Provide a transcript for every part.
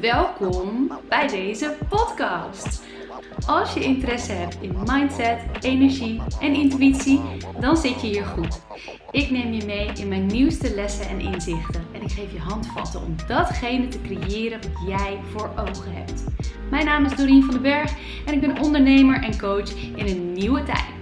Welkom bij deze podcast. Als je interesse hebt in mindset, energie en intuïtie, dan zit je hier goed. Ik neem je mee in mijn nieuwste lessen en inzichten en ik geef je handvatten om datgene te creëren wat jij voor ogen hebt. Mijn naam is Dorien van den Berg en ik ben ondernemer en coach in een nieuwe tijd.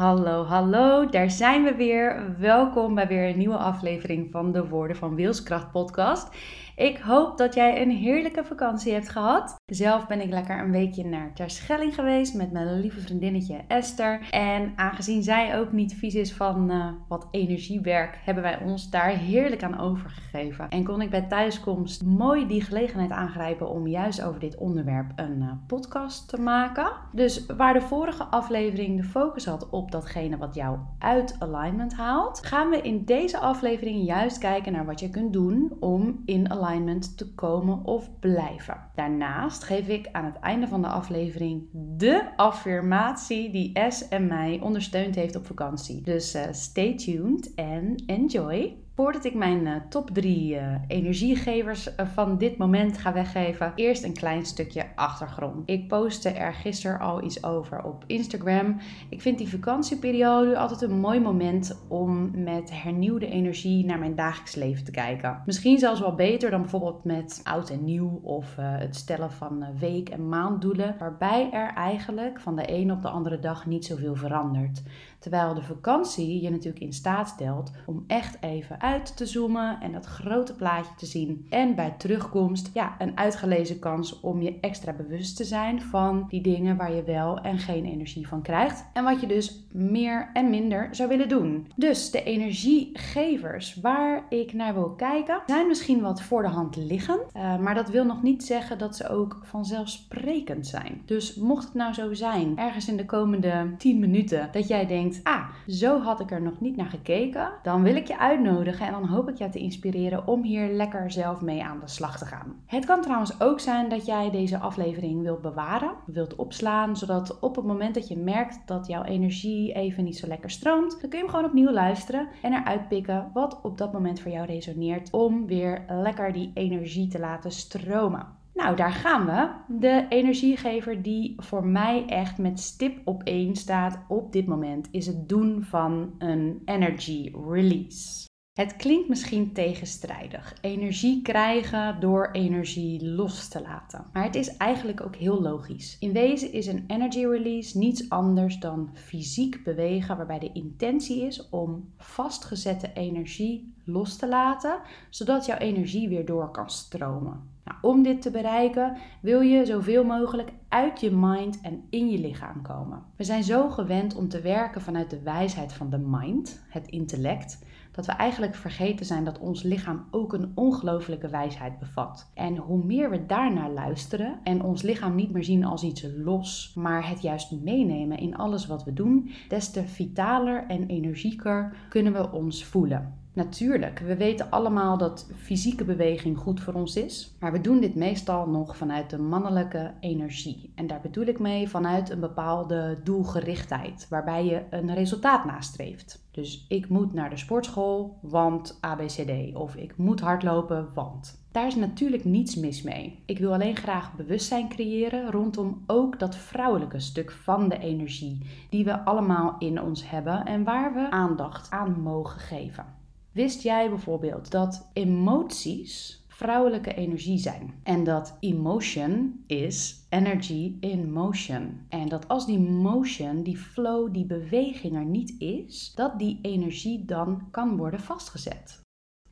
Hallo, hallo, daar zijn we weer. Welkom bij weer een nieuwe aflevering van de Woorden van Wilskracht podcast. Ik hoop dat jij een heerlijke vakantie hebt gehad. Zelf ben ik lekker een weekje naar Terschelling geweest met mijn lieve vriendinnetje Esther. En aangezien zij ook niet vies is van uh, wat energiewerk, hebben wij ons daar heerlijk aan overgegeven. En kon ik bij thuiskomst mooi die gelegenheid aangrijpen om juist over dit onderwerp een uh, podcast te maken. Dus waar de vorige aflevering de focus had op datgene wat jou uit alignment haalt, gaan we in deze aflevering juist kijken naar wat je kunt doen om in alignment te komen of blijven. Daarnaast geef ik aan het einde van de aflevering de affirmatie die S en mij ondersteund heeft op vakantie. Dus uh, stay tuned en enjoy. Voordat ik mijn uh, top 3 uh, eh, energiegevers uh, van dit moment ga weggeven, eerst een klein stukje achtergrond. Ik postte er gisteren al iets over op Instagram. Ik vind die vakantieperiode altijd een mooi moment om met hernieuwde energie naar mijn dagelijks leven te kijken. Misschien zelfs wel beter dan bijvoorbeeld met oud en nieuw of het stellen van week- en maanddoelen, waarbij er eigenlijk van de een op de andere dag niet zoveel verandert. Terwijl de vakantie je natuurlijk in staat stelt om echt even te zoomen en dat grote plaatje te zien. En bij terugkomst, ja, een uitgelezen kans om je extra bewust te zijn van die dingen waar je wel en geen energie van krijgt. En wat je dus meer en minder zou willen doen. Dus de energiegevers waar ik naar wil kijken, zijn misschien wat voor de hand liggend. Uh, maar dat wil nog niet zeggen dat ze ook vanzelfsprekend zijn. Dus mocht het nou zo zijn, ergens in de komende 10 minuten, dat jij denkt ah, zo had ik er nog niet naar gekeken, dan wil ik je uitnodigen en dan hoop ik je te inspireren om hier lekker zelf mee aan de slag te gaan. Het kan trouwens ook zijn dat jij deze aflevering wilt bewaren, wilt opslaan, zodat op het moment dat je merkt dat jouw energie even niet zo lekker stroomt, dan kun je hem gewoon opnieuw luisteren en eruit pikken wat op dat moment voor jou resoneert om weer lekker die energie te laten stromen. Nou, daar gaan we. De energiegever die voor mij echt met stip op één staat op dit moment is het doen van een energy release. Het klinkt misschien tegenstrijdig. Energie krijgen door energie los te laten. Maar het is eigenlijk ook heel logisch. In wezen is een energy release niets anders dan fysiek bewegen waarbij de intentie is om vastgezette energie los te laten, zodat jouw energie weer door kan stromen. Nou, om dit te bereiken wil je zoveel mogelijk uit je mind en in je lichaam komen. We zijn zo gewend om te werken vanuit de wijsheid van de mind, het intellect, dat we eigenlijk vergeten zijn dat ons lichaam ook een ongelofelijke wijsheid bevat. En hoe meer we daarnaar luisteren en ons lichaam niet meer zien als iets los, maar het juist meenemen in alles wat we doen, des te vitaler en energieker kunnen we ons voelen. Natuurlijk, we weten allemaal dat fysieke beweging goed voor ons is, maar we doen dit meestal nog vanuit de mannelijke energie. En daar bedoel ik mee vanuit een bepaalde doelgerichtheid, waarbij je een resultaat nastreeft. Dus ik moet naar de sportschool, want ABCD. Of ik moet hardlopen, want. Daar is natuurlijk niets mis mee. Ik wil alleen graag bewustzijn creëren rondom ook dat vrouwelijke stuk van de energie die we allemaal in ons hebben en waar we aandacht aan mogen geven. Wist jij bijvoorbeeld dat emoties vrouwelijke energie zijn? En dat emotion is energy in motion. En dat als die motion, die flow, die beweging er niet is, dat die energie dan kan worden vastgezet.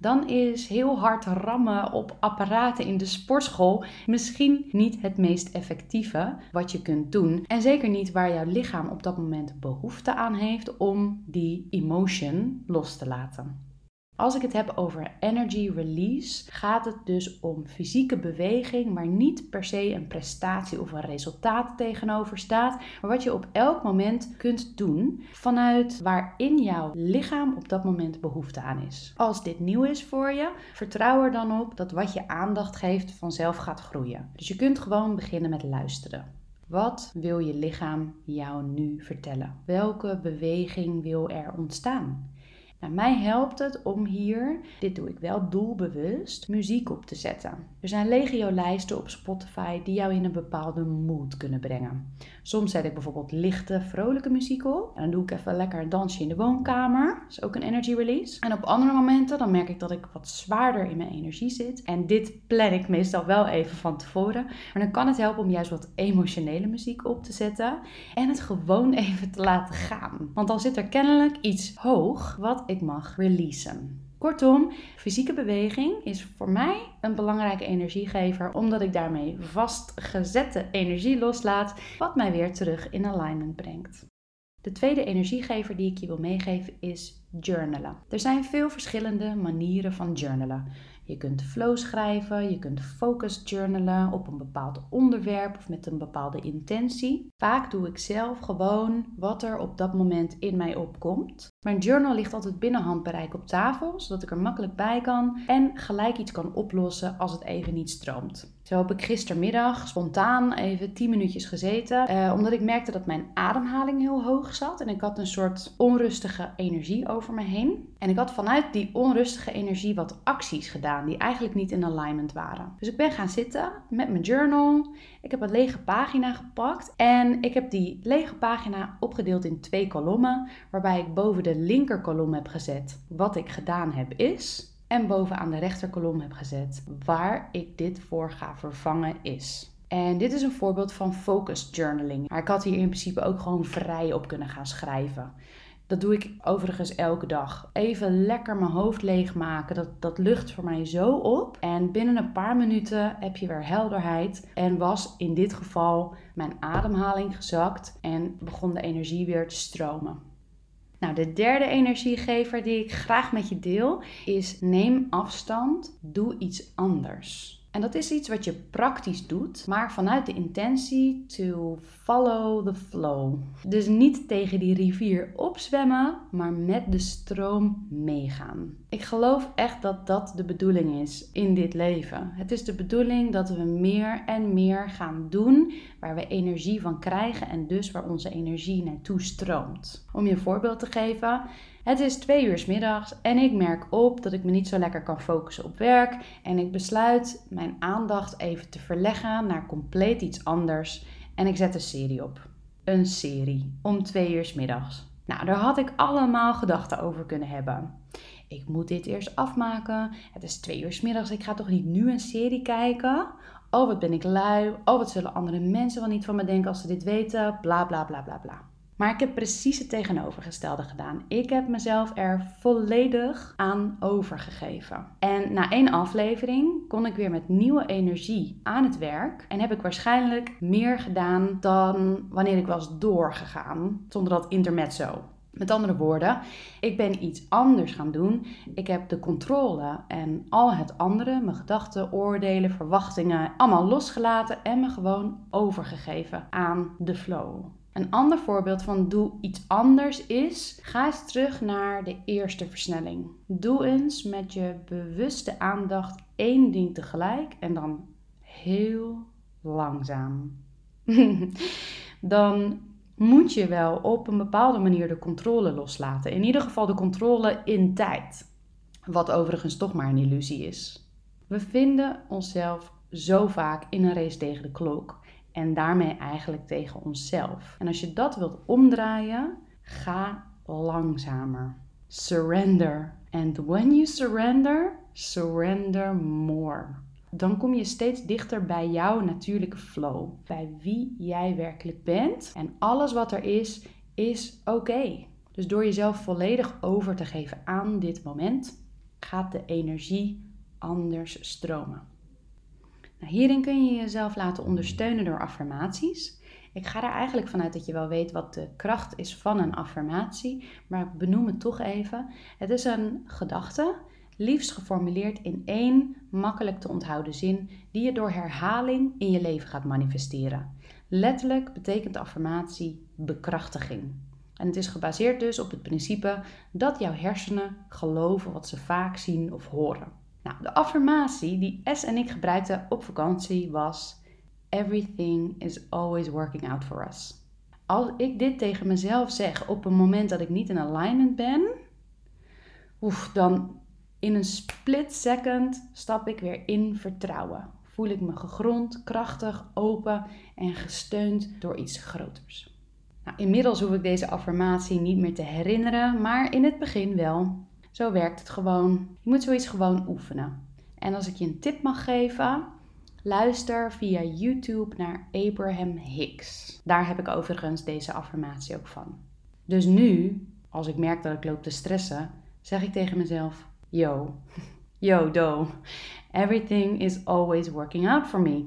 Dan is heel hard rammen op apparaten in de sportschool misschien niet het meest effectieve wat je kunt doen. En zeker niet waar jouw lichaam op dat moment behoefte aan heeft om die emotion los te laten. Als ik het heb over energy release, gaat het dus om fysieke beweging, maar niet per se een prestatie of een resultaat tegenover staat, maar wat je op elk moment kunt doen vanuit waarin jouw lichaam op dat moment behoefte aan is. Als dit nieuw is voor je, vertrouw er dan op dat wat je aandacht geeft vanzelf gaat groeien. Dus je kunt gewoon beginnen met luisteren. Wat wil je lichaam jou nu vertellen? Welke beweging wil er ontstaan? Nou, mij helpt het om hier, dit doe ik wel doelbewust, muziek op te zetten. Er zijn legio lijsten op Spotify die jou in een bepaalde mood kunnen brengen. Soms zet ik bijvoorbeeld lichte, vrolijke muziek op. En dan doe ik even lekker een dansje in de woonkamer. Dat is ook een energy release. En op andere momenten dan merk ik dat ik wat zwaarder in mijn energie zit. En dit plan ik meestal wel even van tevoren. Maar dan kan het helpen om juist wat emotionele muziek op te zetten. En het gewoon even te laten gaan. Want dan zit er kennelijk iets hoog wat ik mag releasen. Kortom, fysieke beweging is voor mij een belangrijke energiegever, omdat ik daarmee vastgezette energie loslaat, wat mij weer terug in alignment brengt. De tweede energiegever die ik je wil meegeven is journalen. Er zijn veel verschillende manieren van journalen. Je kunt flow schrijven, je kunt focus journalen op een bepaald onderwerp of met een bepaalde intentie. Vaak doe ik zelf gewoon wat er op dat moment in mij opkomt. Mijn journal ligt altijd binnen handbereik op tafel, zodat ik er makkelijk bij kan en gelijk iets kan oplossen als het even niet stroomt. Zo heb ik gistermiddag spontaan even 10 minuutjes gezeten, eh, omdat ik merkte dat mijn ademhaling heel hoog zat en ik had een soort onrustige energie over me heen. En ik had vanuit die onrustige energie wat acties gedaan die eigenlijk niet in alignment waren. Dus ik ben gaan zitten met mijn journal. Ik heb een lege pagina gepakt en ik heb die lege pagina opgedeeld in twee kolommen, waarbij ik boven de linker kolom heb gezet wat ik gedaan heb is en bovenaan de rechterkolom heb gezet waar ik dit voor ga vervangen is. En dit is een voorbeeld van focus journaling. Maar ik had hier in principe ook gewoon vrij op kunnen gaan schrijven. Dat doe ik overigens elke dag. Even lekker mijn hoofd leegmaken. Dat, dat lucht voor mij zo op. En binnen een paar minuten heb je weer helderheid. En was in dit geval mijn ademhaling gezakt en begon de energie weer te stromen. Nou, de derde energiegever die ik graag met je deel is neem afstand, doe iets anders. En dat is iets wat je praktisch doet, maar vanuit de intentie to follow the flow. Dus niet tegen die rivier opzwemmen, maar met de stroom meegaan. Ik geloof echt dat dat de bedoeling is in dit leven. Het is de bedoeling dat we meer en meer gaan doen waar we energie van krijgen en dus waar onze energie naartoe stroomt. Om je een voorbeeld te geven, het is twee uur middags en ik merk op dat ik me niet zo lekker kan focussen op werk. En ik besluit mijn aandacht even te verleggen naar compleet iets anders. En ik zet een serie op. Een serie om twee uur middags. Nou, daar had ik allemaal gedachten over kunnen hebben. Ik moet dit eerst afmaken. Het is twee uur middags. Ik ga toch niet nu een serie kijken? Oh, wat ben ik lui. Oh, wat zullen andere mensen wel niet van me denken als ze dit weten? Bla bla bla bla bla. Maar ik heb precies het tegenovergestelde gedaan. Ik heb mezelf er volledig aan overgegeven. En na één aflevering kon ik weer met nieuwe energie aan het werk. En heb ik waarschijnlijk meer gedaan dan wanneer ik was doorgegaan zonder dat intermezzo. Met andere woorden, ik ben iets anders gaan doen. Ik heb de controle en al het andere, mijn gedachten, oordelen, verwachtingen, allemaal losgelaten en me gewoon overgegeven aan de flow. Een ander voorbeeld van doe iets anders is, ga eens terug naar de eerste versnelling. Doe eens met je bewuste aandacht één ding tegelijk en dan heel langzaam. dan moet je wel op een bepaalde manier de controle loslaten. In ieder geval de controle in tijd. Wat overigens toch maar een illusie is. We vinden onszelf zo vaak in een race tegen de klok en daarmee eigenlijk tegen onszelf. En als je dat wilt omdraaien, ga langzamer. Surrender. And when you surrender, surrender more. Dan kom je steeds dichter bij jouw natuurlijke flow, bij wie jij werkelijk bent. En alles wat er is, is oké. Dus door jezelf volledig over te geven aan dit moment, gaat de energie anders stromen. Nou, hierin kun je jezelf laten ondersteunen door affirmaties. Ik ga er eigenlijk vanuit dat je wel weet wat de kracht is van een affirmatie, maar ik benoem het toch even. Het is een gedachte, liefst geformuleerd in één makkelijk te onthouden zin, die je door herhaling in je leven gaat manifesteren. Letterlijk betekent affirmatie bekrachtiging. En het is gebaseerd dus op het principe dat jouw hersenen geloven wat ze vaak zien of horen. Nou, de affirmatie die S en ik gebruikten op vakantie was: Everything is always working out for us. Als ik dit tegen mezelf zeg op een moment dat ik niet in alignment ben, oef, dan in een split second stap ik weer in vertrouwen. Voel ik me gegrond, krachtig, open en gesteund door iets groters. Nou, inmiddels hoef ik deze affirmatie niet meer te herinneren, maar in het begin wel. Zo werkt het gewoon. Je moet zoiets gewoon oefenen. En als ik je een tip mag geven, luister via YouTube naar Abraham Hicks. Daar heb ik overigens deze affirmatie ook van. Dus nu, als ik merk dat ik loop te stressen, zeg ik tegen mezelf: Yo, yo, do. Everything is always working out for me.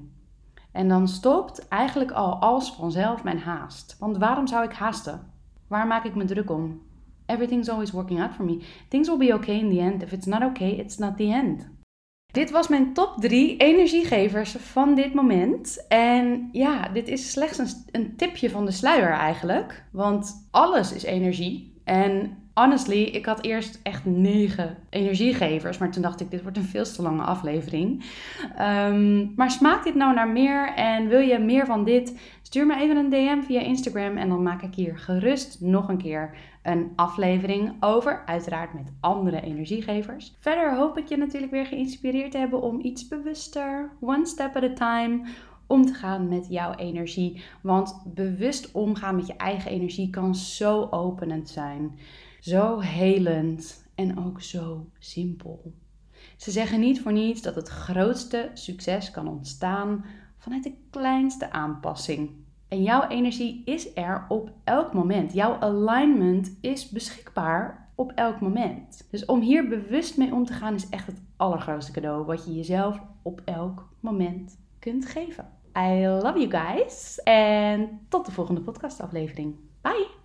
En dan stopt eigenlijk al als vanzelf mijn haast. Want waarom zou ik haasten? Waar maak ik me druk om? Everything's always working out for me. Things will be okay in the end. If it's not okay, it's not the end. Dit was mijn top 3 energiegevers van dit moment. En ja, dit is slechts een, een tipje van de sluier eigenlijk. Want alles is energie. En honestly, ik had eerst echt negen energiegevers. Maar toen dacht ik, dit wordt een veel te lange aflevering. Um, maar smaakt dit nou naar meer? En wil je meer van dit? Stuur me even een DM via Instagram. En dan maak ik hier gerust nog een keer een aflevering over. Uiteraard met andere energiegevers. Verder hoop ik je natuurlijk weer geïnspireerd te hebben om iets bewuster, one step at a time om te gaan met jouw energie. Want bewust omgaan met je eigen energie kan zo openend zijn. Zo helend en ook zo simpel. Ze zeggen niet voor niets dat het grootste succes kan ontstaan vanuit de kleinste aanpassing. En jouw energie is er op elk moment. Jouw alignment is beschikbaar op elk moment. Dus om hier bewust mee om te gaan is echt het allergrootste cadeau wat je jezelf op elk moment kunt geven. I love you guys en tot de volgende podcastaflevering. Bye!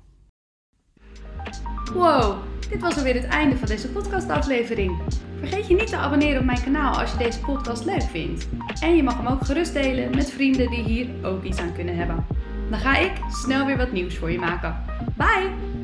Wow, dit was alweer het einde van deze podcastaflevering. Vergeet je niet te abonneren op mijn kanaal als je deze podcast leuk vindt. En je mag hem ook gerust delen met vrienden die hier ook iets aan kunnen hebben. Dan ga ik snel weer wat nieuws voor je maken. Bye!